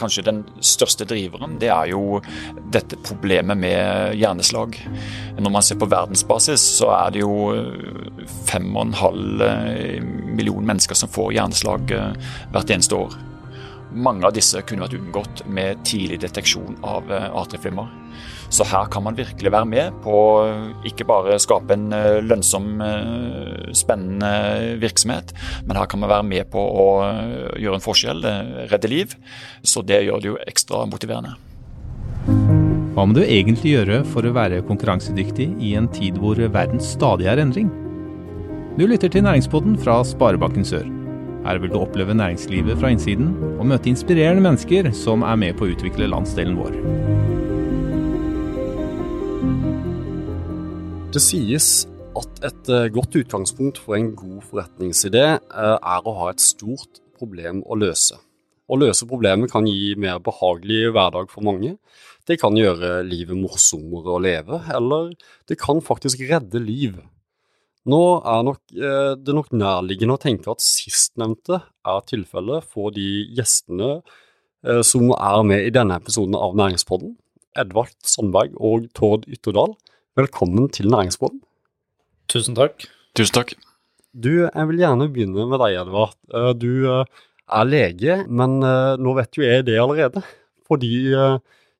kanskje den største driveren, det er jo dette problemet med hjerneslag. Når man ser på verdensbasis, så er det jo 5,5 millioner mennesker som får hjerneslag hvert eneste år. Mange av disse kunne vært unngått med tidlig deteksjon av atrieflimmer. Så her kan man virkelig være med på ikke bare skape en lønnsom, spennende virksomhet, men her kan man være med på å gjøre en forskjell, redde liv. Så det gjør det jo ekstra motiverende. Hva må du egentlig gjøre for å være konkurransedyktig i en tid hvor verden stadig er endring? Du lytter til Næringspodden fra Sparebanken Sør. Her vil du oppleve næringslivet fra innsiden og møte inspirerende mennesker som er med på å utvikle landsdelen vår. Det sies at et godt utgangspunkt for en god forretningsidé er å ha et stort problem å løse. Å løse problemet kan gi mer behagelig hverdag for mange. Det kan gjøre livet morsommere å leve, eller det kan faktisk redde liv. Nå er nok, det nok nærliggende å tenke at sistnevnte er tilfellet for de gjestene som er med i denne episoden av Næringspodden, Edvard Sandberg og Tord Ytterdal. Velkommen til Næringsbåten. Tusen takk. Tusen takk. Du, jeg vil gjerne begynne med deg, Edvard. Du er lege, men nå vet jo jeg det allerede. Fordi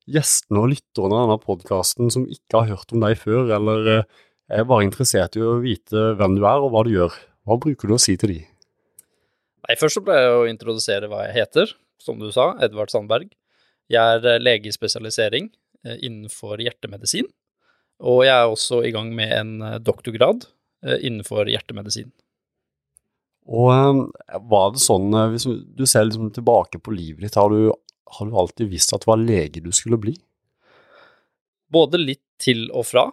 gjestene og lytterne av denne podkasten som ikke har hørt om deg før, eller er bare interessert i å vite hvem du er og hva du gjør, hva bruker du å si til de? Nei, Først så ble jeg å introdusere hva jeg heter, som du sa, Edvard Sandberg. Jeg er lege i spesialisering innenfor hjertemedisin. Og jeg er også i gang med en doktorgrad innenfor hjertemedisin. Og var det sånn, hvis du ser liksom tilbake på livet ditt, har du, har du alltid visst at det var lege du skulle bli? Både litt til og fra.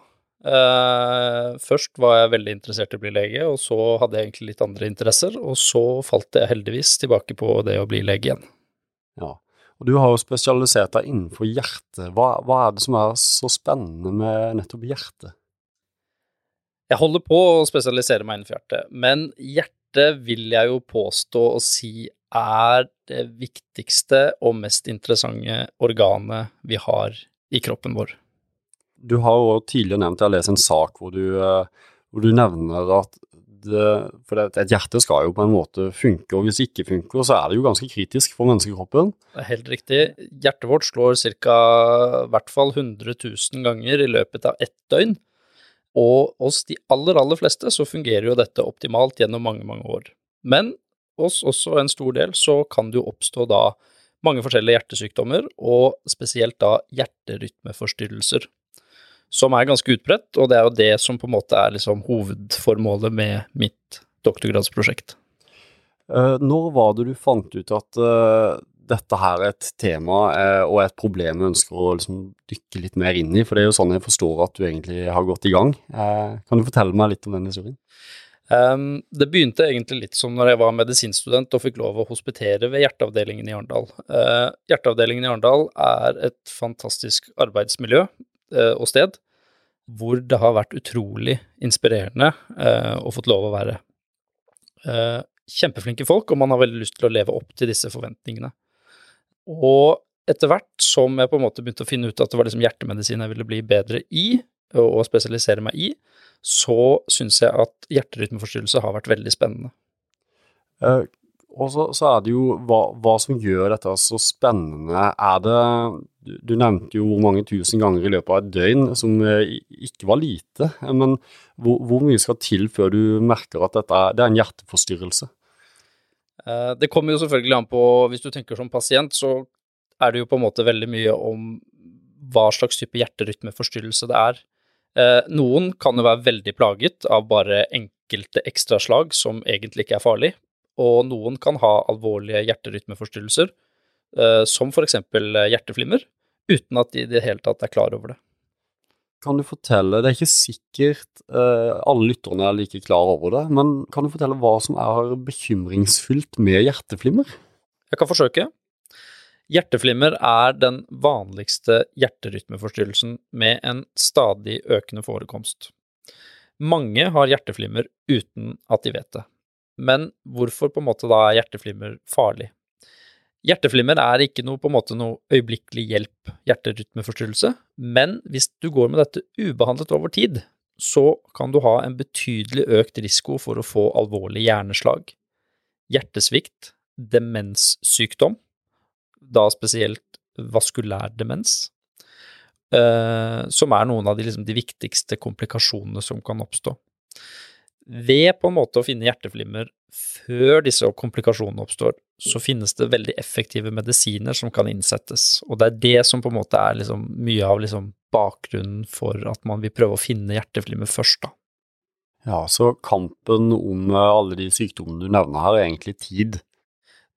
først var jeg veldig interessert i å bli lege, og så hadde jeg egentlig litt andre interesser, og så falt jeg heldigvis tilbake på det å bli lege igjen. Ja, og du har jo spesialisert deg innenfor hjertet. Hva, hva, er det som er så spennende med nettopp hjertet? Jeg holder på å spesialisere meg innenfor hjertet, men hjertet vil jeg jo påstå å si er det viktigste og mest interessante organet vi har i kroppen vår. Du har jo tidligere nevnt, jeg har lest en sak hvor du, hvor du nevner at for et hjerte skal jo på en måte funke, og hvis det ikke funker, så er det jo ganske kritisk for menneskekroppen. Det er helt riktig. Hjertet vårt slår ca. hvert fall 100 000 ganger i løpet av ett døgn. Og hos de aller, aller fleste så fungerer jo dette optimalt gjennom mange, mange år. Men hos også en stor del så kan det jo oppstå da mange forskjellige hjertesykdommer, og spesielt da hjerterytmeforstyrrelser som er ganske utbredt, og det er jo det som på en måte er liksom hovedformålet med mitt doktorgradsprosjekt. Når var det du fant ut at uh, dette her er et tema uh, og et problem du ønsker å liksom, dykke litt mer inn i? For det er jo sånn jeg forstår at du egentlig har gått i gang. Uh, kan du fortelle meg litt om den historien? Um, det begynte egentlig litt som når jeg var medisinstudent og fikk lov å hospitere ved hjerteavdelingen i Arendal. hjerteavdelingen i Arendal er et fantastisk arbeidsmiljø og sted, hvor det har vært utrolig inspirerende og å fått lov å være. Eh, kjempeflinke folk, og man har veldig lyst til å leve opp til disse forventningene. Og etter hvert som jeg på en måte begynte å finne ut at det var liksom hjertemedisin jeg ville bli bedre i, og, og spesialisere meg i, så syns jeg at hjerterytmeforstyrrelse har vært veldig spennende. Uh, og så, så, er det jo hva, hva, som gjør dette så spennende. Er det Du, nevnte jo hvor mange tusen ganger i løpet av et døgn, som eh, ikke var lite. Men hvor, hvor, mye skal til før du merker at dette det er en hjerteforstyrrelse? Eh, det kommer jo selvfølgelig an på Hvis du tenker som pasient, så er det jo på en måte veldig mye om hva slags type hjerterytmeforstyrrelse det er. Eh, noen kan jo være veldig plaget av bare enkelte ekstraslag som egentlig ikke er farlig, og noen kan ha alvorlige hjerterytmeforstyrrelser, som eksempel hjerteflimmer, uten at de i det hele tatt er klar over det. Kan du fortelle, det er ikke sikkert uh, alle lytterne er like klar over det, men kan du fortelle hva som er bekymringsfullt med hjerteflimmer? Jeg kan forsøke. Hjerteflimmer er den vanligste hjerterytmeforstyrrelsen med en stadig økende forekomst. Mange har hjerteflimmer uten at de vet det. Men hvorfor på en måte da er hjerteflimmer farlig? Hjerteflimmer er ikke noe, på en måte noe øyeblikkelig hjelp, hjerterytmeforstyrrelse, men hvis du går med dette ubehandlet over tid, så kan du ha en betydelig økt risiko for å få alvorlig hjerneslag, hjertesvikt, demenssykdom, da spesielt vaskulær demens, eh, som er noen av de, liksom, de viktigste komplikasjonene som kan oppstå. Ved på en måte å finne hjerteflimmer før disse komplikasjonene oppstår, så finnes det veldig effektive medisiner som kan innsettes, og det er det som på en måte er liksom mye av liksom bakgrunnen for at man vil prøve å finne hjerteflimmer først, da. Ja, så kampen om eh, alle de sykdommene du nevner her, er egentlig tid.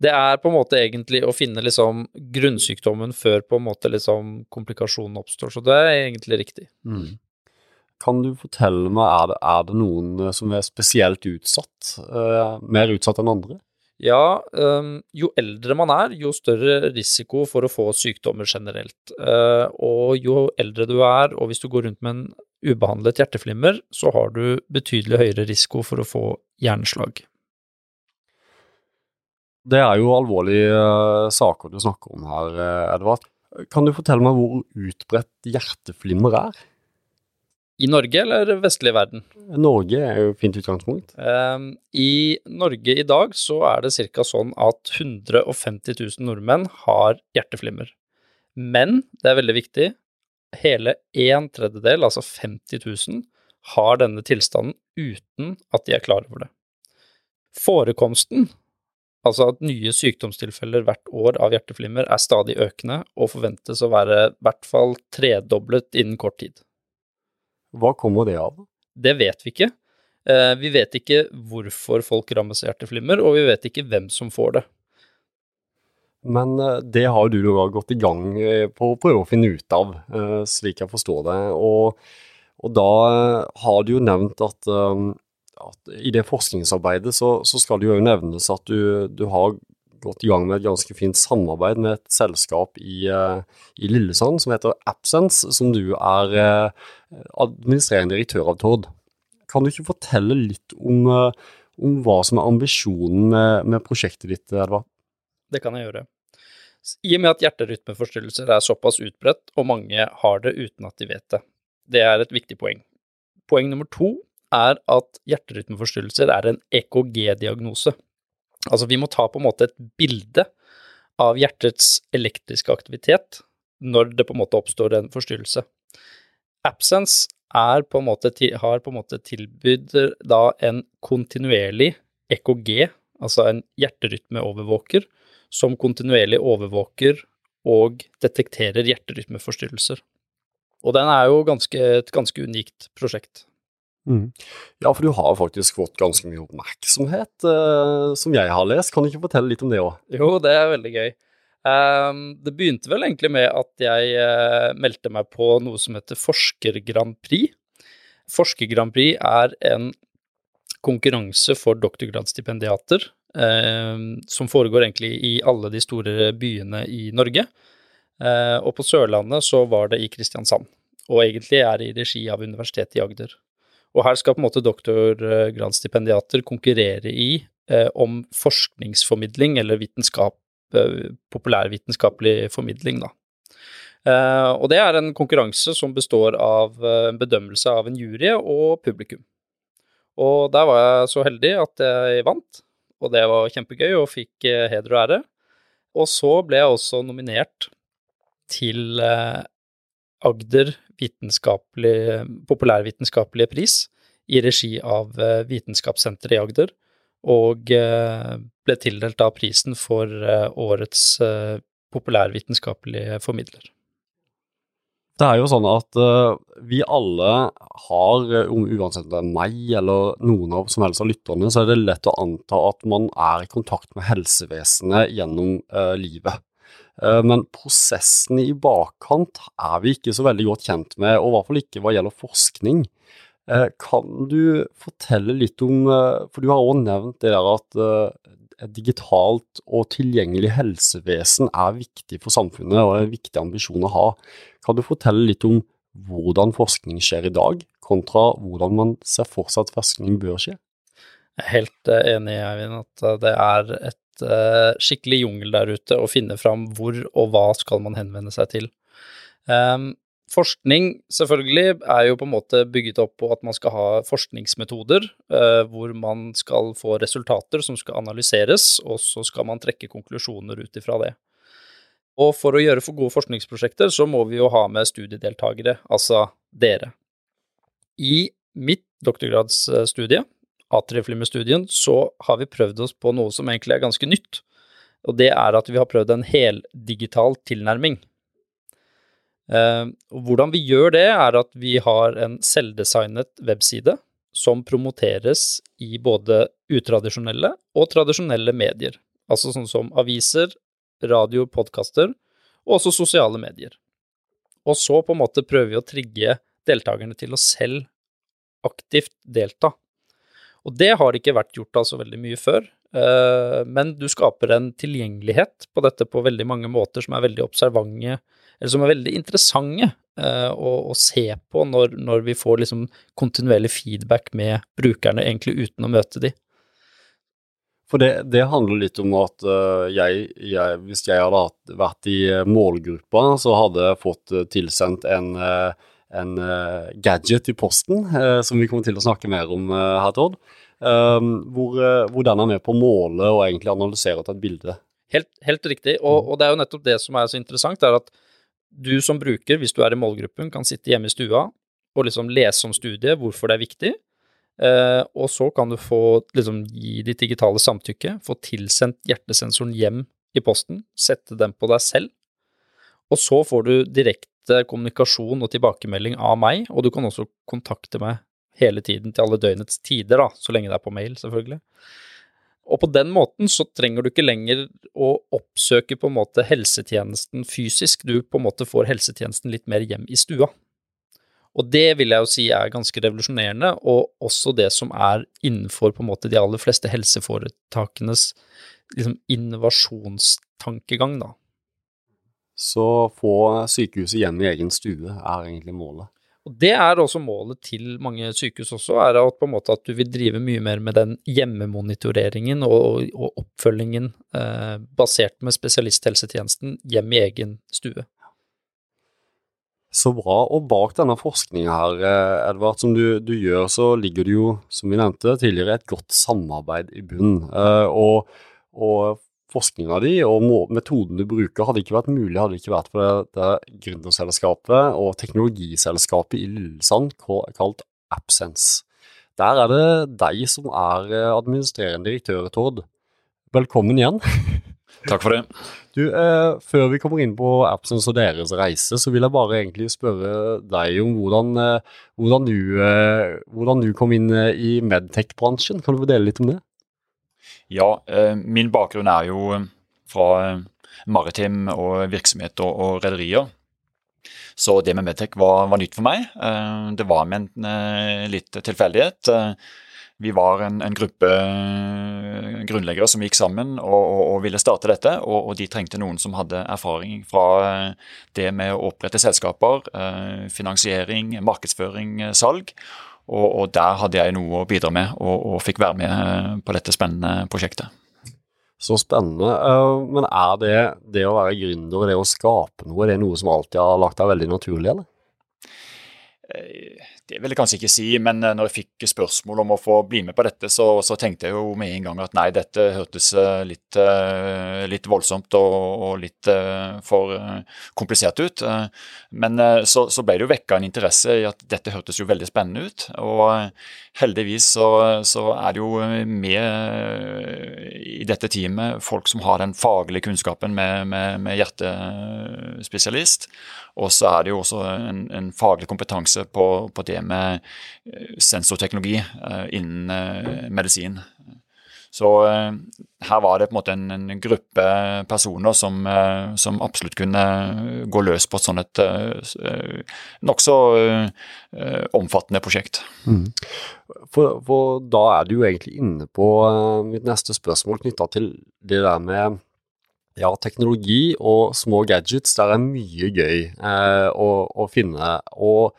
Det er på en måte egentlig å finne liksom grunnsykdommen før på en måte liksom komplikasjonen oppstår, så det er egentlig riktig. Mm. Kan du fortelle meg, er det, er det noen eh, som er spesielt utsatt? Uh, mer utsatt enn andre? Ja, um, jo eldre man er, jo større risiko for å få sykdommer generelt. Uh, og jo eldre du er, og hvis du går rundt med en ubehandlet hjerteflimmer, så har du betydelig høyere risiko for å få hjerneslag. Det er jo alvorlige uh, saker du snakker om her, Edvard. Kan du fortelle meg hvor utbredt hjerteflimmer er? I Norge eller vestlig verden? Norge er jo et fint utgangspunkt. Um, I Norge i dag så er det ca. sånn at 150 000 nordmenn har hjerteflimmer. Men det er veldig viktig, hele en tredjedel, altså 50 000, har denne tilstanden uten at de er klar over det. Forekomsten, altså at nye sykdomstilfeller hvert år av hjerteflimmer, er stadig økende og forventes å være i hvert fall tredoblet innen kort tid. Hva kommer det av? Det vet vi ikke. Eh, vi vet ikke hvorfor folk rammes av hjerteflimmer, og vi vet ikke hvem som får det. Men eh, det har du da gått i gang eh, på å prøve å finne ut av, slik jeg forstår det. Og, og da har du jo nevnt at, at i det forskningsarbeidet så, så, skal det jo nevnes at du, du har gått i gang med et ganske fint samarbeid med et selskap i, eh, i Lillesand som heter Absence, som du er eh, administrerende direktør av Tord. Kan du ikke fortelle litt om, eh, om hva som er ambisjonen med, med prosjektet ditt, Edvard? Det kan jeg gjøre. I og med at hjerterytmeforstyrrelser er såpass utbredt, og mange har det uten at de vet det. Det er et viktig poeng. Poeng nummer to er at hjerterytmeforstyrrelser er en EKG-diagnose. Altså, vi må ta på en måte et bilde av hjertets elektriske aktivitet når det på en måte oppstår en forstyrrelse. Absence på måte, har på en måte tilbudt da en kontinuerlig EKG, altså en hjerterytmeovervåker, som kontinuerlig overvåker og detekterer hjerterytmeforstyrrelser. Og den er jo ganske, et ganske unikt prosjekt. Mm. Ja, for du har faktisk fått ganske mye oppmerksomhet, uh, som jeg har lest. Kan du ikke fortelle litt om det òg? Jo, det er veldig gøy. Um, det begynte vel egentlig med at jeg uh, meldte meg på noe som heter Forsker Grand Prix. Forsker Grand Prix er en konkurranse for doktorgradsstipendiater um, som foregår egentlig i alle de store byene i Norge. Uh, og på Sørlandet så var det i Kristiansand, og egentlig er det i regi av Universitetet i Agder. Og her skal på en måte doktorgradsstipendiater konkurrere i eh, om forskningsformidling eller vitenskap, eh, populærvitenskapelig formidling, da. Eh, og det er en konkurranse som består av eh, en bedømmelse av en jury og publikum. Og der var jeg så heldig at jeg vant, og det var kjempegøy og fikk eh, heder og ære. Og så ble jeg også nominert til Agder populærvitenskapelige pris i regi av eh, Vitenskapssenteret i Agder, og eh, ble tildelt da prisen for eh, årets populærvitenskapelige formidler. Det er jo sånn at vi alle har, uansett om det er meg eller noen av som helst av lytterne, så er det lett å anta at man er i kontakt med helsevesenet gjennom livet. Eh, men prosessen i bakkant er vi ikke så veldig godt kjent med, og i hvert fall ikke hva gjelder forskning. Eh, kan du fortelle litt om, eh, for du har også nevnt det der at et digitalt og tilgjengelig helsevesen er viktig for samfunnet og er en viktig ambisjon å ha. Kan du fortelle litt om hvordan forskning skjer i dag, kontra hvordan man ser for seg at forskning bør skje? Jeg er helt enig, Eivind, at det er et uh, skikkelig jungel der ute å finne fram hvor og hva skal man henvende seg til. Um, forskning selvfølgelig er jo på en måte bygget opp på at man skal ha forskningsmetoder uh, hvor man skal få resultater som skal analyseres, og så skal man trekke konklusjoner ut ifra det. Og for å gjøre for gode forskningsprosjekter, så må vi jo ha med studiedeltakere, altså dere. I mitt doktorgradsstudie Atrieflimmer-studien, så har vi prøvd oss på noe som egentlig er ganske nytt. Og det er at vi har prøvd en heldigital tilnærming. Eh, hvordan vi gjør det, er at vi har en selvdesignet webside som promoteres i både utradisjonelle og tradisjonelle medier. Altså sånn som aviser, radio, podkaster, og også sosiale medier. Og så på en måte prøver vi å trigge deltakerne til å selv aktivt delta. Og det har ikke vært gjort altså veldig mye før, eh, men du skaper en tilgjengelighet på dette på veldig mange måter som er veldig observante, eller som er veldig interessante eh, å, å se på når, når vi får liksom kontinuerlig feedback med brukerne, egentlig uten å møte de. For det, det handler litt om at uh, jeg, jeg, hvis jeg hadde vært i målgruppa, så hadde jeg fått tilsendt en uh, en uh, gadget i posten, uh, som vi kommer til å snakke mer om uh, her, Todd. Um, hvor, hvor, den er med på å måle og egentlig analysere til et bilde. Helt, helt riktig, og, og, det er jo nettopp det som er så interessant, er at du som bruker, hvis du er i målgruppen, kan sitte hjemme i stua og liksom lese om studiet, hvorfor det er viktig. og så kan du få liksom, gi ditt digitale samtykke, få tilsendt hjertesensoren hjem i posten, sette den på deg selv, og så får du direkte direkte kommunikasjon og tilbakemelding av meg, og du kan også kontakte meg hele tiden til alle døgnets tider, da, så lenge det er på mail, selvfølgelig. Og på den måten så trenger du ikke lenger å oppsøke på en måte helsetjenesten fysisk, du på en måte får helsetjenesten litt mer hjem i stua. Og det vil jeg jo si er ganske revolusjonerende, og også det som er innenfor på en måte de aller fleste helseforetakenes liksom, innovasjonstankegang, da. Så få sykehuset hjem i egen stue er egentlig målet. Og Det er også målet til mange sykehus også, er at, på en måte at du vil drive mye mer med den hjemmemonitoreringen og, og oppfølgingen eh, basert med spesialisthelsetjenesten hjem i egen stue. Så bra. Og bak denne forskninga her, eh, Edvard, som du, du, gjør, så ligger det jo, som vi nevnte tidligere, et godt samarbeid i bunnen. Eh, og, og forskninga di og metoden du bruker hadde ikke vært mulig hadde det ikke vært for det, det gründerselskapet og teknologiselskapet i Lillesand kalt Absence. Der er det deg som er eh, administrerende direktør, Tord. Velkommen igjen. Takk for det. Du, eh, Før vi kommer inn på Absence og deres reise, så vil jeg bare egentlig spørre deg om hvordan, eh, hvordan, du, eh, hvordan du, kom inn eh, i medtech-bransjen. Kan du dele litt om det? Ja, eh, min bakgrunn er jo eh, fra eh, maritim og virksomhet og, og rederier. Så det med Medtech var, var, nytt for meg. Det var med en litt tilfeldighet. Vi var en, en, gruppe grunnleggere som gikk sammen og, og, og ville starte dette. Og, og, de trengte noen som hadde erfaring fra det med å opprette selskaper, finansiering, markedsføring, salg. Og, og, der hadde jeg noe å bidra med, og, og fikk være med eh, på dette spennende prosjektet. Så spennende. Eh, men er det det å være gründer og det å skape noe, det er noe som alltid har lagt deg veldig naturlig, eller? Eh, det vil jeg kanskje ikke si, men eh, når jeg fikk spørsmål om å få bli med på dette, så, så tenkte jeg jo med en gang at nei, dette hørtes eh, litt, litt voldsomt og, og, litt for komplisert ut. Men så, så ble det jo vekka en interesse i at dette hørtes jo veldig spennende ut. Og heldigvis så, så er det jo med i dette teamet folk som har den faglige kunnskapen med, med, med hjertespesialist. Og så er det jo også en, en faglig kompetanse på, på, det med eh, sensorteknologi uh, innen uh, medisin. Så her var det på en måte en, en gruppe personer som, som, absolutt kunne gå løs på et sånt et nokså omfattende prosjekt. Mm. For, for, da er du jo egentlig inne på mitt neste spørsmål knytta til det der med ja, teknologi og små gadgets, der er mye gøy eh, å, å, finne. Og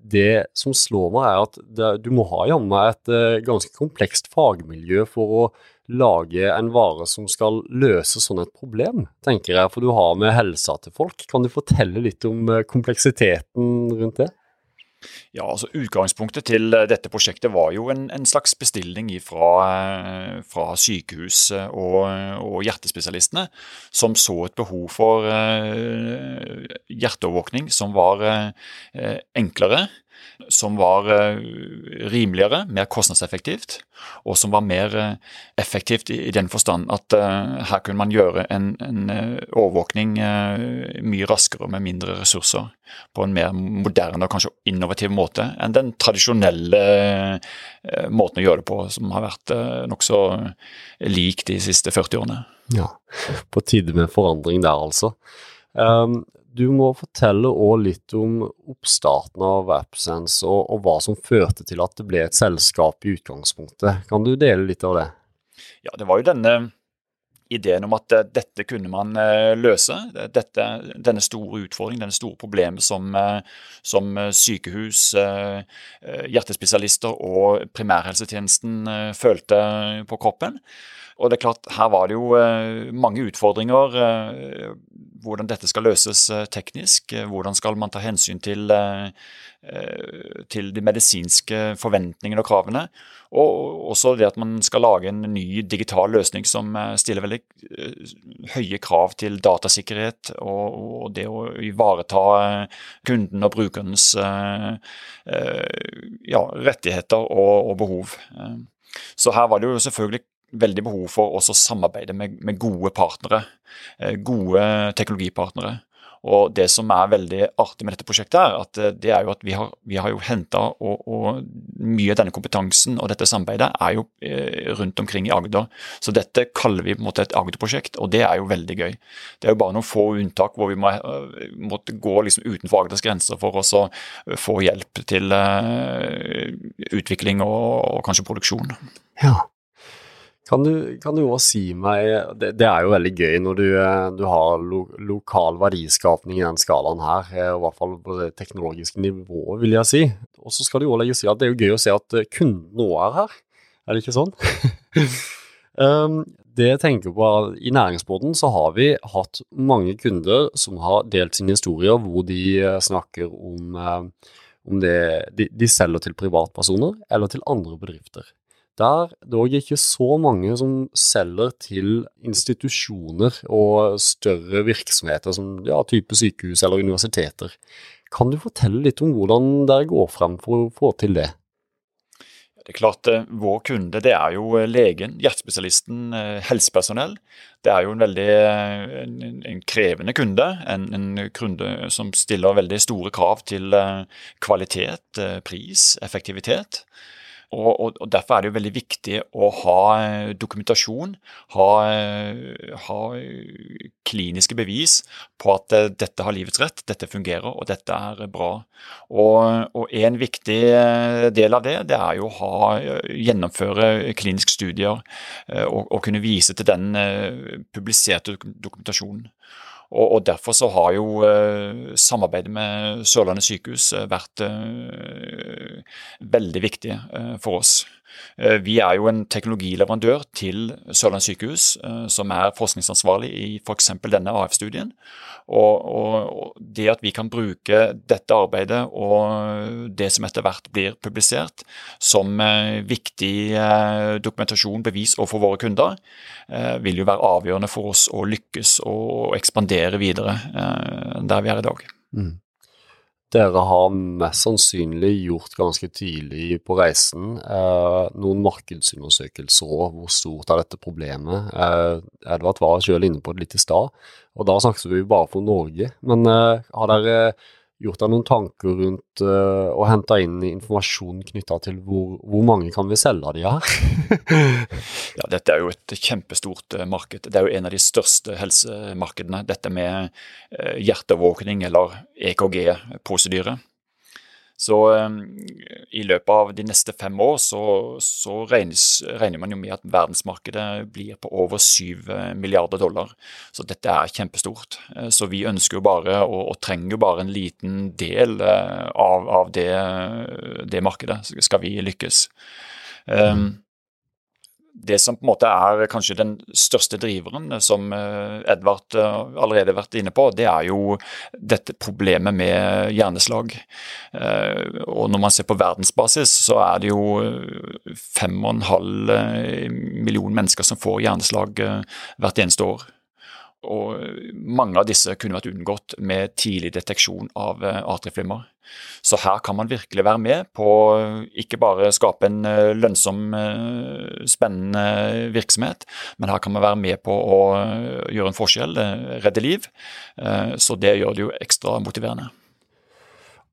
det som slår meg, er at det, du må ha jammen et uh, ganske komplekst fagmiljø for å lage en vare som skal løse sånn et problem, tenker jeg, for du har med helsa til folk. Kan du fortelle litt om eh, kompleksiteten rundt det? Ja, altså Utgangspunktet til eh, dette prosjektet var jo en, en slags bestilling fra, eh, fra sykehus og, og, hjertespesialistene, som så et behov for uh, hjerteovervåkning som var enklere som var eh, rimeligere, mer kostnadseffektivt, og som var mer eh, effektivt i, den forstand at uh, her kunne man gjøre en, en overvåkning mye raskere med mindre ressurser, på en mer moderne og kanskje innovativ måte enn den tradisjonelle måten å gjøre det på, som har vært nokså lik de siste 40 årene. Ja, på tide med forandring der, altså. Um, du må fortelle òg litt om oppstarten av AppSense, og, og, hva som førte til at det ble et selskap i utgangspunktet. Kan du dele litt av det? Ja, det var jo denne ideen om at uh, dette kunne man uh, løse. Dette, denne store utfordringen, denne store problemet som, uh, som sykehus, hjertespesialister og primærhelsetjenesten følte på kroppen. Og det er klart, Her var det jo mange utfordringer hvordan dette skal løses eh, teknisk. Eh, hvordan skal man ta hensyn til, eh, til de medisinske forventningene og kravene. Og også det at man skal lage en ny digital løsning som stiller veldig høye krav til datasikkerhet og det å ivareta kunden og brukernes ja, rettigheter og behov. Så her var det jo selvfølgelig veldig behov for å samarbeide med, med gode partnere. Eh, gode teknologipartnere. Og Det som er veldig artig med dette prosjektet, er at eh, det er jo at vi har, har jo henta og, og, mye av denne kompetansen og dette samarbeidet er jo eh, rundt omkring i Agder. Så dette kaller vi på en måte et Agder-prosjekt, og det er jo veldig gøy. Det er jo bare noen få unntak hvor vi må, måtte gå liksom utenfor Agders grenser for å få hjelp til utvikling og, og kanskje produksjon. Ja, kan du, kan også si meg det, det, er jo veldig gøy når du, eh, du har lo, lokal verdiskapning i den skalaen her, eh, i hvert fall på det teknologiske nivået, vil jeg si. Og så skal du også legges si at det er jo gøy å se at eh, kunden nå er her, er det ikke sånn? um, det jeg tenker på, er, I næringsbåten så har vi hatt mange kunder som har delt sine historier hvor de snakker om, om det de, de selger til privatpersoner eller til andre bedrifter der dog ikke så mange som selger til institusjoner og større virksomheter som ja, type sykehus eller universiteter. Kan du fortelle litt om hvordan dere går frem for å få til det? Det er klart, eh, Vår kunde det er jo eh, legen, hjertespesialisten, eh, helsepersonell. Det er jo en veldig en, en krevende kunde. En, en, kunde som stiller veldig store krav til kvalitet, pris, effektivitet. Og, og, og, Derfor er det jo veldig viktig å ha eh, dokumentasjon, ha, eh, ha kliniske bevis på at eh, dette har livets rett, dette fungerer og dette er bra. Og, og En viktig del av det det er jo å ha, gjennomføre kliniske studier og kunne vise til den publiserte dokumentasjonen. Og, og Derfor så har jo eh, samarbeidet med Sørlandet sykehus eh, vært eh, veldig viktig eh, for oss. Eh, vi er jo en teknologileverandør til Sørlandet sykehus, eh, som er forskningsansvarlig i f.eks. denne AF-studien. Og, og, Det at vi kan bruke dette arbeidet og det som etter hvert blir publisert, som eh, viktig dokumentasjon, bevis overfor våre kunder, vil jo være avgjørende for oss å lykkes og ekspandere videre der vi er i dag. Mm dere har mest sannsynlig gjort ganske tidlig på reisen eh, noen markedsundersøkelser òg. Hvor stort er dette problemet? Eh, Edvard var selv inne på det litt i stad, og da snakket vi bare for Norge. Men eh, har dere gjort deg noen tanker rundt uh, å hente inn informasjon knytta til hvor, hvor, mange kan vi selge av de her? ja, dette er jo et kjempestort uh, marked. Det er jo en av de største helsemarkedene. Dette med uh, hjertevåkning eller EKG-prosedyre. Så um, i løpet av de neste fem år så, så regnes, regner man jo med at verdensmarkedet blir på over syv eh, milliarder dollar. Så dette er kjempestort. Eh, så vi ønsker jo bare, og, og trenger jo bare en liten del av, av det, det, markedet, skal vi lykkes. Um, det som på en måte er kanskje den største driveren, som eh, Edvard eh, allerede har vært inne på, det er jo dette problemet med hjerneslag. Eh, og når man ser på verdensbasis, så er det jo 5,5 millioner mennesker som får hjerneslag hvert eneste år. Og mange av disse kunne vært unngått med tidlig deteksjon av atrieflimmer. Så her kan man virkelig være med på ikke bare skape en eh, lønnsom, eh, spennende virksomhet, men her kan man være med på å eh, gjøre en forskjell, redde liv. Så det gjør det jo ekstra motiverende.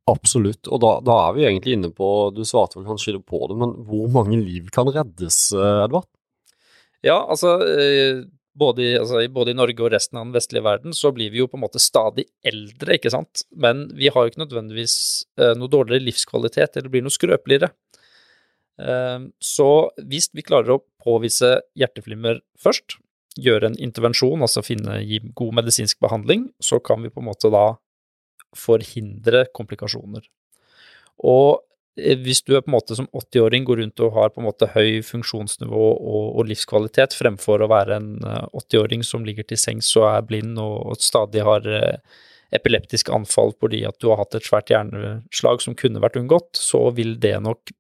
Absolutt, og da, da, er vi egentlig inne på, du svarte vel kanskje på det, men hvor mange liv kan reddes, Edvard? Ja, altså både i, altså, både i, Norge og resten av den vestlige verden, så blir vi jo på en måte stadig eldre, ikke sant. Men vi har jo ikke nødvendigvis eh, noe dårligere livskvalitet eller blir noe skrøpeligere. Eh, så hvis vi klarer å påvise hjerteflimmer først, gjøre en intervensjon, altså finne, gi god medisinsk behandling, så kan vi på en måte da forhindre komplikasjoner. Og hvis du på en måte som 80-åring går rundt og har på en måte høy funksjonsnivå og, og livskvalitet, fremfor å være en 80-åring eh, som ligger til sengs og er blind og, og stadig har eh, epileptiske anfall fordi at du har hatt et svært hjerneslag som kunne vært unngått, så vil det nok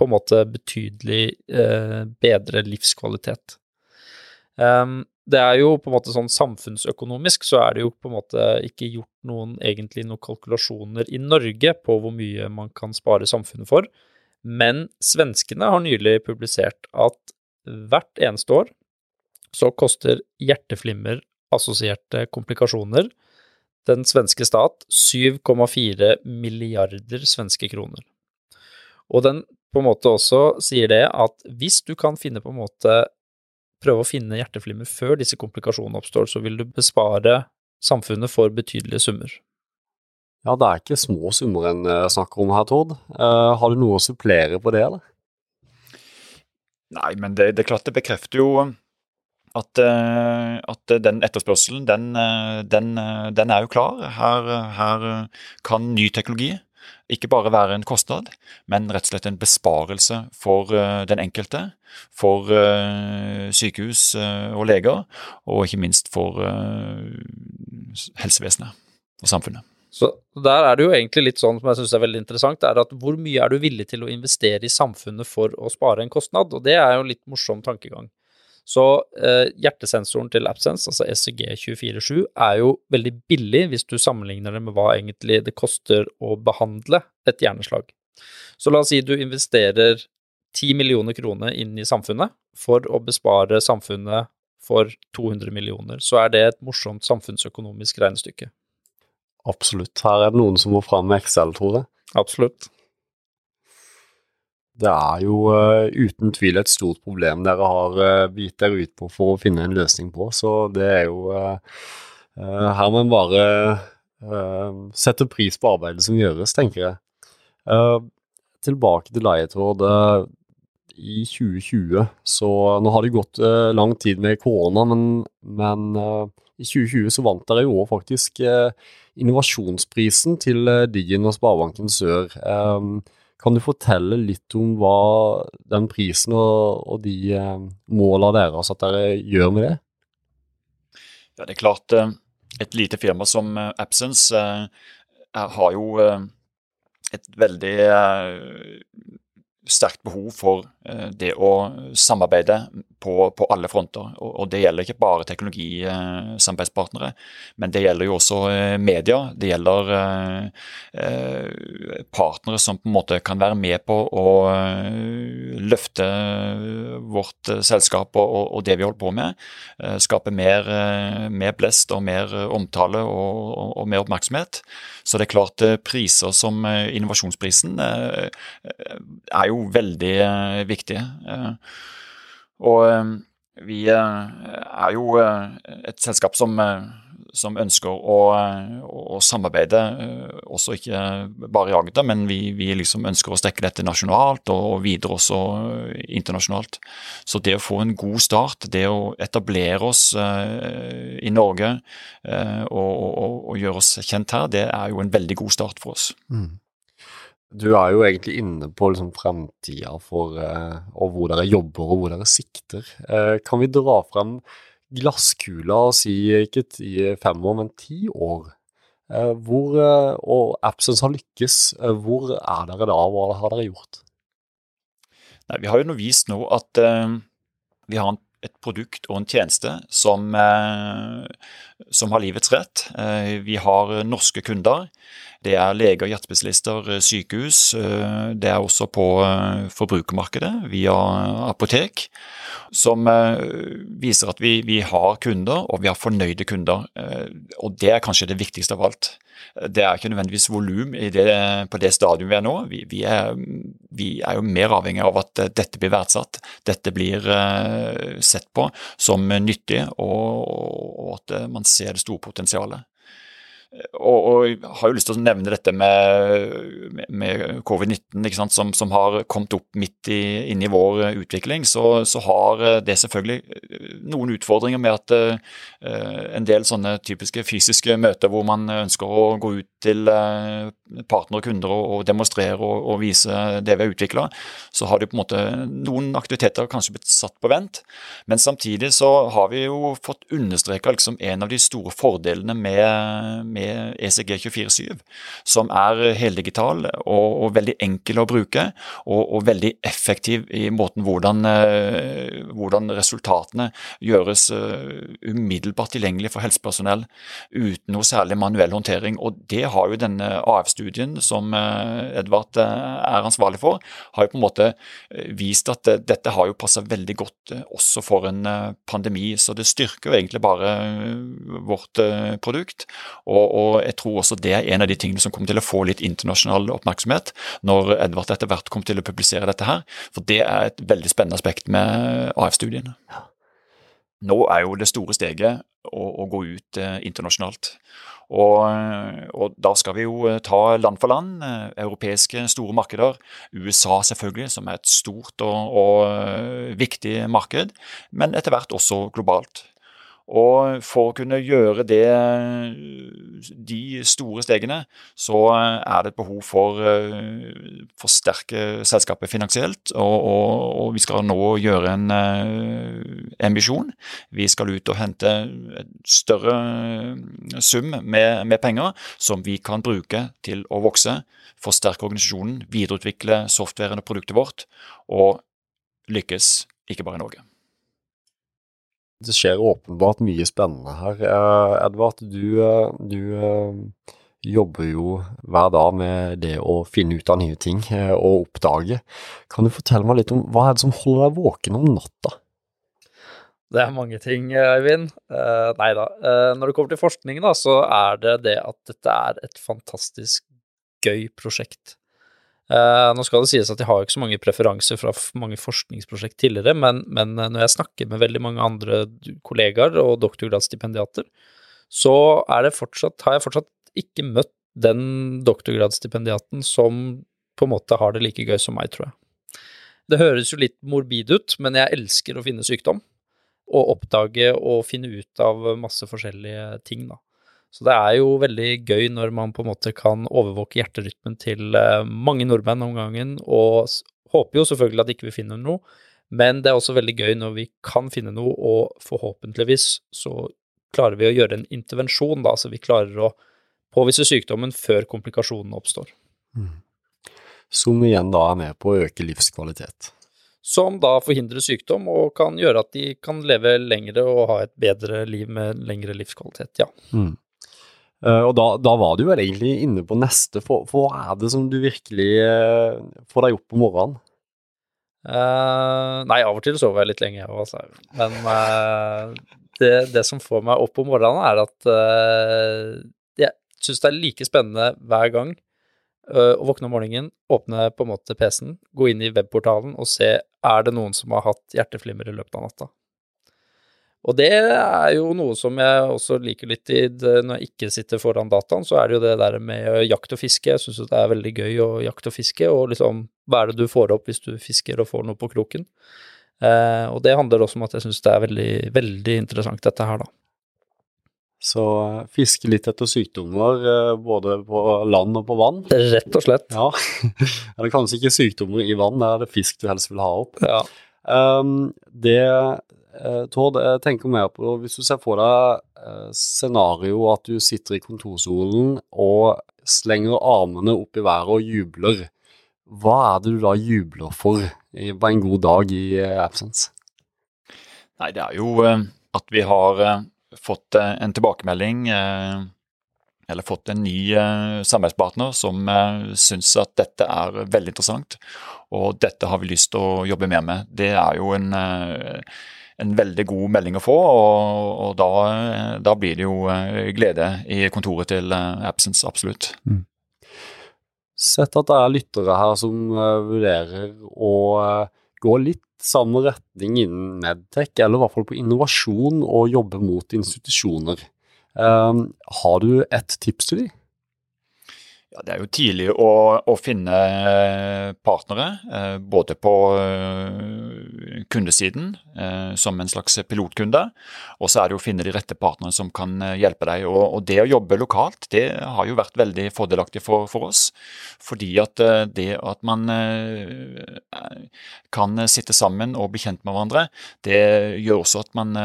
på en måte betydelig eh, bedre livskvalitet. Um, det er jo på en måte sånn samfunnsøkonomisk så er det jo på en måte ikke gjort noen egentlig noen kalkulasjoner i Norge på hvor mye man kan spare samfunnet for, men svenskene har nylig publisert at hvert eneste år så koster hjerteflimmer assosierte komplikasjoner den svenske stat 7,4 milliarder svenske kroner. Og den på en måte også sier det at hvis du kan finne på en måte prøve å finne hjerteflimmer før disse komplikasjonene oppstår, så vil du bespare samfunnet for betydelige summer. Ja, det er ikke små summer en uh, snakker om her, Tord. Uh, har du noe å supplere på det, eller? Nei, men det, det er klart det bekrefter jo at, uh, at den etterspørselen, den, den, den, er jo klar. Her, her kan ny teknologi ikke bare være en kostnad, men rett og slett en besparelse for eh, den enkelte, for eh, sykehus eh, og leger, og ikke minst for helsevesenet og samfunnet. Så der er det jo egentlig litt sånn som jeg syns er veldig interessant, er at hvor mye er du villig til å investere i samfunnet for å spare en kostnad? Og det er jo en litt morsom tankegang. Så eh, hjertesensoren til AppSense, altså ECG247, er jo veldig billig hvis du sammenligner det med hva egentlig det koster å behandle et hjerneslag. Så la oss si du investerer 10 millioner kroner inn i samfunnet for å bespare samfunnet for 200 millioner, så er det et morsomt samfunnsøkonomisk regnestykke. Absolutt. Her er det noen som må fram med Excel, tror jeg. Absolutt. Det er jo uh, uten tvil et stort problem dere har uh, bitt dere ut på for å finne en løsning på, så det er jo uh, Her må en bare sette pris på arbeidet som gjøres, tenker jeg. tilbake til Lightroad. I 2020, så nå har det gått lang tid med korona, men, men i 2020 så vant dere jo faktisk innovasjonsprisen til DigiN og Sparebanken Sør. Um, kan du fortelle litt om hva den prisen og, og de måla målene deres at dere gjør med det? Ja, det er klart eh, et lite firma som eh, Absence eh, har jo eh, et veldig eh, sterkt behov for det å samarbeide på, på alle fronter. Og, og, Det gjelder ikke bare teknologisamarbeidspartnere, men det gjelder jo også eh, media. Det gjelder eh, eh, partnere som på en måte kan være med på å løfte vårt selskap og, og det vi holder på med. Skape mer, mer blest og mer omtale og, og, mer oppmerksomhet. Så det er klart priser som innovasjonsprisen er jo veldig viktige. Og eh, vi eh, er jo eh, et selskap som, som ønsker å, å, samarbeide, også ikke bare i Agder, men vi, vi liksom ønsker å strekke dette nasjonalt og videre også internasjonalt. Så det å få en god start, det å etablere oss i Norge og, og, og gjøre oss kjent her, det er jo en veldig god start for oss. Mm. Du er jo egentlig inne på liksom framtida for eh, og hvor dere jobber og hvor dere sikter. Eh, kan vi dra frem glasskula og si ikke ti, fem år, men ti år? Eh, hvor, og Absence har lykkes. Hvor er dere da, hva har dere gjort? Nei, vi har jo nå vist nå at uh, vi har et produkt og en tjeneste som, uh, som har livets rett. Uh, vi har norske kunder. Det er leger, hjertespesialister, sykehus. Det er også på forbrukermarkedet via apotek. Som viser at vi, vi har kunder, og vi har fornøyde kunder. Og det er kanskje det viktigste av alt. Det er ikke nødvendigvis volum på det stadium vi er nå. Vi, vi, er, vi, er, jo mer avhengig av at dette blir verdsatt. Dette blir sett på som nyttig, og, og, at man ser potensialet. Og, og, har jo lyst til å nevne dette med, med covid-19, som, som, har kommet opp midt i, inn i vår utvikling. Så, så, har det selvfølgelig noen utfordringer med at uh, en del sånne typiske fysiske møter hvor man ønsker å gå ut til uh, partnere og kunder og, demonstrere og, vise det vi har utvikla, så har det på en måte noen aktiviteter kanskje blitt satt på vent. Men samtidig så har vi jo fått understreka liksom en av de store fordelene med, med med ECG247, som er heldigital og, og, veldig enkel å bruke, og, og veldig effektiv i måten hvordan, uh, hvordan resultatene gjøres uh, umiddelbart tilgjengelig for helsepersonell uten noe særlig manuell håndtering. Og det har jo denne AF-studien som uh, Edvard er ansvarlig for, har jo på en måte vist at dette har jo passa veldig godt også for en pandemi. Så det styrker jo egentlig bare vårt produkt. og, og jeg tror også det er en av de tingene som kommer til å få litt internasjonal oppmerksomhet når Edvard etter hvert kommer til å publisere dette her. For det er et veldig spennende aspekt med AF-studiene. Nå er jo det store steget å, å gå ut eh, internasjonalt. Og, og, da skal vi jo eh, ta land for land, eh, europeiske store markeder. USA selvfølgelig, som er et stort og, og eh, viktig marked, men etter hvert også globalt. Og for å kunne gjøre det, de store stegene, så er det et behov for å eh, forsterke selskapet finansielt. Og, og, og, vi skal nå gjøre en emisjon. Vi skal ut og hente en større sum med, med penger som vi kan bruke til å vokse, forsterke organisasjonen, videreutvikle softwaren og produktet vårt, og lykkes ikke bare i Norge. Det skjer åpenbart mye spennende her. Eh, Edvard, du, eh, du eh, jobber jo hver dag med det å finne ut av nye ting og oppdage. Kan du fortelle meg litt om hva er det som holder deg våken om natta? Det er mange ting, Øyvind. Uh, nei da. Uh, når det kommer til forskning, da, så er det det at dette er et fantastisk gøy prosjekt. Uh, nå skal det sies at jeg har ikke så mange preferanser fra mange forskningsprosjekt tidligere, men, men uh, når jeg snakker med veldig mange andre kollegaer og doktorgradsstipendiater, så fortsatt, har jeg fortsatt ikke møtt den doktorgradsstipendiaten som på en måte har det like gøy som meg, tror jeg. Det høres jo litt morbid ut, men jeg elsker å finne sykdom. Og oppdage og finne ut av masse forskjellige ting, da. Så det er jo veldig gøy når man på en måte kan overvåke hjerterytmen til eh, mange nordmenn om gangen, og håper jo selvfølgelig at ikke vi finner noe, men det er også veldig gøy når vi kan finne noe, og forhåpentligvis så klarer vi å gjøre en intervensjon, da, så vi klarer å påvise sykdommen før komplikasjonene oppstår. Mm. Som igjen da er med på å øke livskvalitet. Som da forhindrer sykdom og kan gjøre at de kan leve lengre og ha et bedre liv med lengre livskvalitet, ja. Mm. Uh, og da, da, var du vel egentlig inne på neste, for, for hva er det som du virkelig uh, får deg opp om morgenen? Uh, nei, av og til sover jeg litt lenge, altså. Men det, det, som får meg opp om morgenen, er at jeg syns det er like spennende hver gang å våkne om morgenen, åpne på en måte PC-en, gå inn i webportalen og se er det noen som har hatt hjerteflimmer i løpet av natta. Og det er jo noe som jeg også liker litt i når jeg ikke sitter foran dataen, så er det jo det der med jakt og fiske. Jeg syns det er veldig gøy å jakte og fiske, og liksom hva er det du får opp hvis du fisker og får noe på kroken. Eh, og det handler også om at jeg syns det er veldig, veldig interessant dette her, da. Så eh, fiske litt etter sykdommer, eh, både på land og på vann. Rett og slett. Ja, Eller kanskje ikke sykdommer i vann, det er det fisk du helst vil ha opp. Ja. Um, det, Tord, jeg tenker mer på hvis du ser for deg scenarioet scenario at du sitter i kontorsolen og slenger armene opp i været og jubler. Hva er det du da jubler for på en god dag i uh, absence? Nei, det er jo at vi har fått en tilbakemelding eller fått en ny samarbeidspartner som syns at dette er veldig interessant, og dette har vi lyst til å jobbe mer med. Det er jo en, en veldig god melding å få, og, og da, da, blir det jo glede i kontoret til Absence, absolutt. Mm. Sett at det er lyttere her som vurderer å gå litt samme retning innen medtech, eller i hvert fall på innovasjon og jobbe mot institusjoner. Um, har du et tips til dem? Ja, det er jo tidlig å, å finne partnere, eh, både på eh, kundesiden eh, som en slags pilotkunde, og så er det å finne de rette partnerne som kan hjelpe deg. Og, det å jobbe lokalt det har jo vært veldig fordelaktig for, for oss. Fordi at det at man kan sitte sammen og bli kjent med hverandre, det gjør også at man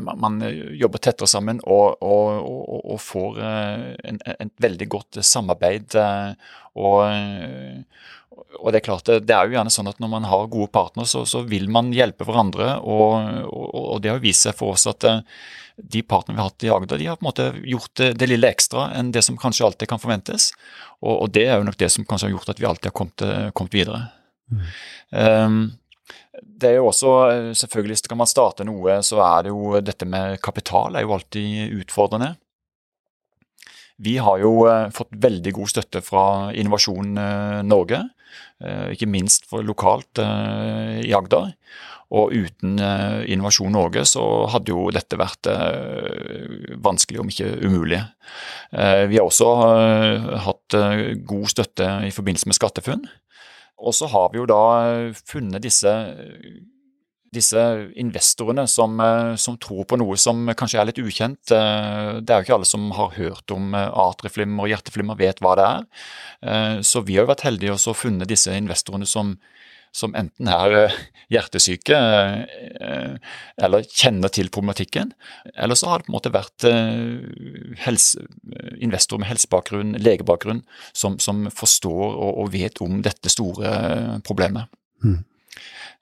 man jobber tettere sammen og, og, og, og får eh, en, veldig godt samarbeid. Eh, og, og, det er klart, det er jo gjerne sånn at når man har gode partnere, så, så vil man hjelpe hverandre. Og, det har vist seg for oss at eh, de partnerne vi har hatt i Agder, de har på en måte gjort det, det lille ekstra enn det som kanskje alltid kan forventes. Og, det er jo nok det som kanskje har gjort at vi alltid har kommet, kommet videre. Mm. Um, det er jo også, eh, selvfølgelig Skal man starte noe, så er det jo dette med kapital er jo alltid utfordrende. Vi har jo eh, fått veldig god støtte fra Innovasjon eh, Norge, ikke minst for lokalt i Agder. Og uten Innovasjon Norge så hadde jo dette vært vanskelig, om ikke umulig. Vi har også hatt god støtte i forbindelse med SkatteFUNN. Og så har vi jo da funnet disse, disse investorene som, som, tror på noe som kanskje er litt ukjent. Det er jo ikke alle som har hørt om atrieflimmer og hjerteflimmer, vet hva det er. Så vi har jo vært heldige og funnet disse investorene som, som enten er eh, hjertesyke eh, eller kjenner til problematikken, eller så har det på en måte vært eh, helse, investorer med helsebakgrunn, legebakgrunn, som, som forstår og, og, vet om dette store problemet. Mm.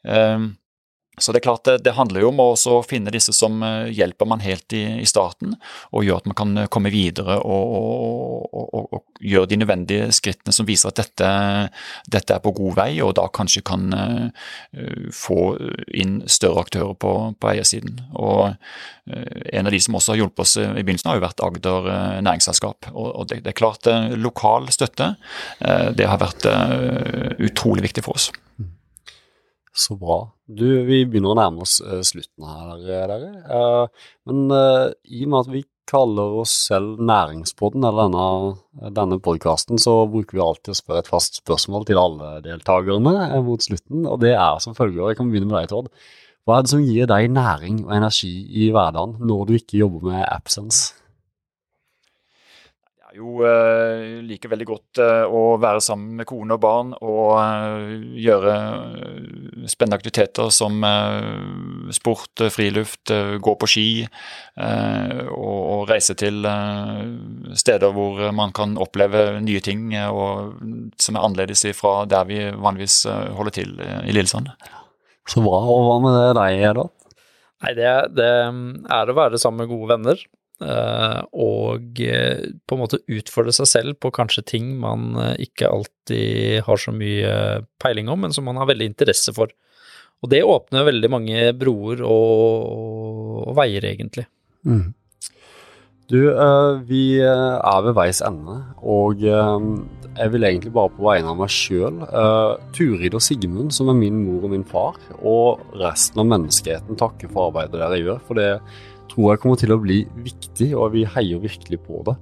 Um, så det er klart det, det handler jo om å finne disse som eh, hjelper man helt i, i starten, og gjør at man kan eh, komme videre og, og, og, og, gjøre de nødvendige skrittene som viser at dette, dette, er på god vei, og da kanskje kan uh, få inn større aktører på, på eiersiden. Og En av de som også har hjulpet oss i begynnelsen, har jo vært Agder næringsselskap. Og, det, det, er klart lokal støtte det har vært utrolig viktig for oss. Så bra. Du, vi begynner å nærme oss uh, slutten her, dere. Uh, men i og med at vi kaller oss selv Næringspodden, eller denne, denne podkasten, så bruker vi alltid å spørre et fast spørsmål til alle deltakerne mot slutten, og det er som følger. Jeg kan begynne med deg, Tord. Hva er det som gir deg næring og energi i hverdagen når du ikke jobber med AppSense? Jeg jo uh, liker veldig godt uh, å være sammen med kone og barn og uh, gjøre spennende aktiviteter som sport, friluft, gå på ski og, og, reise til steder hvor man kan oppleve nye ting og, som er annerledes fra der vi vanligvis holder til i Lillesand. Så bra. Og hva med deg, da? Nei, det, det er å være sammen med gode venner. Eh, og eh, på en måte utfordre seg selv på kanskje ting man eh, ikke alltid har så mye peiling om, men som man har veldig interesse for. Og det åpner veldig mange broer og, og veier, egentlig. Mm. Du, vi er ved veis ende, og jeg vil egentlig bare på vegne av meg sjøl, Turid og Sigmund, som er min mor og min far, og resten av menneskeheten takke for arbeidet dere gjør. for det tror jeg kommer til å bli viktig, og vi heier virkelig på det.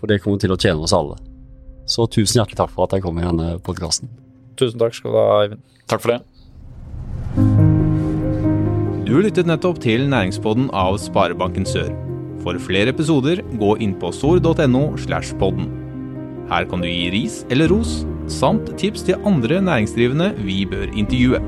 For det kommer til å tjene oss alle. Så tusen hjertelig takk for at jeg kom i denne podkasten. Tusen takk skal du ha, Eivind. Takk for det. Du lyttet nettopp til Næringspodden av Sparebanken Sør. For flere episoder, gå inn på sor.no slash podden. Her kan du gi ris eller ros, samt tips til andre næringsdrivende vi bør intervjue.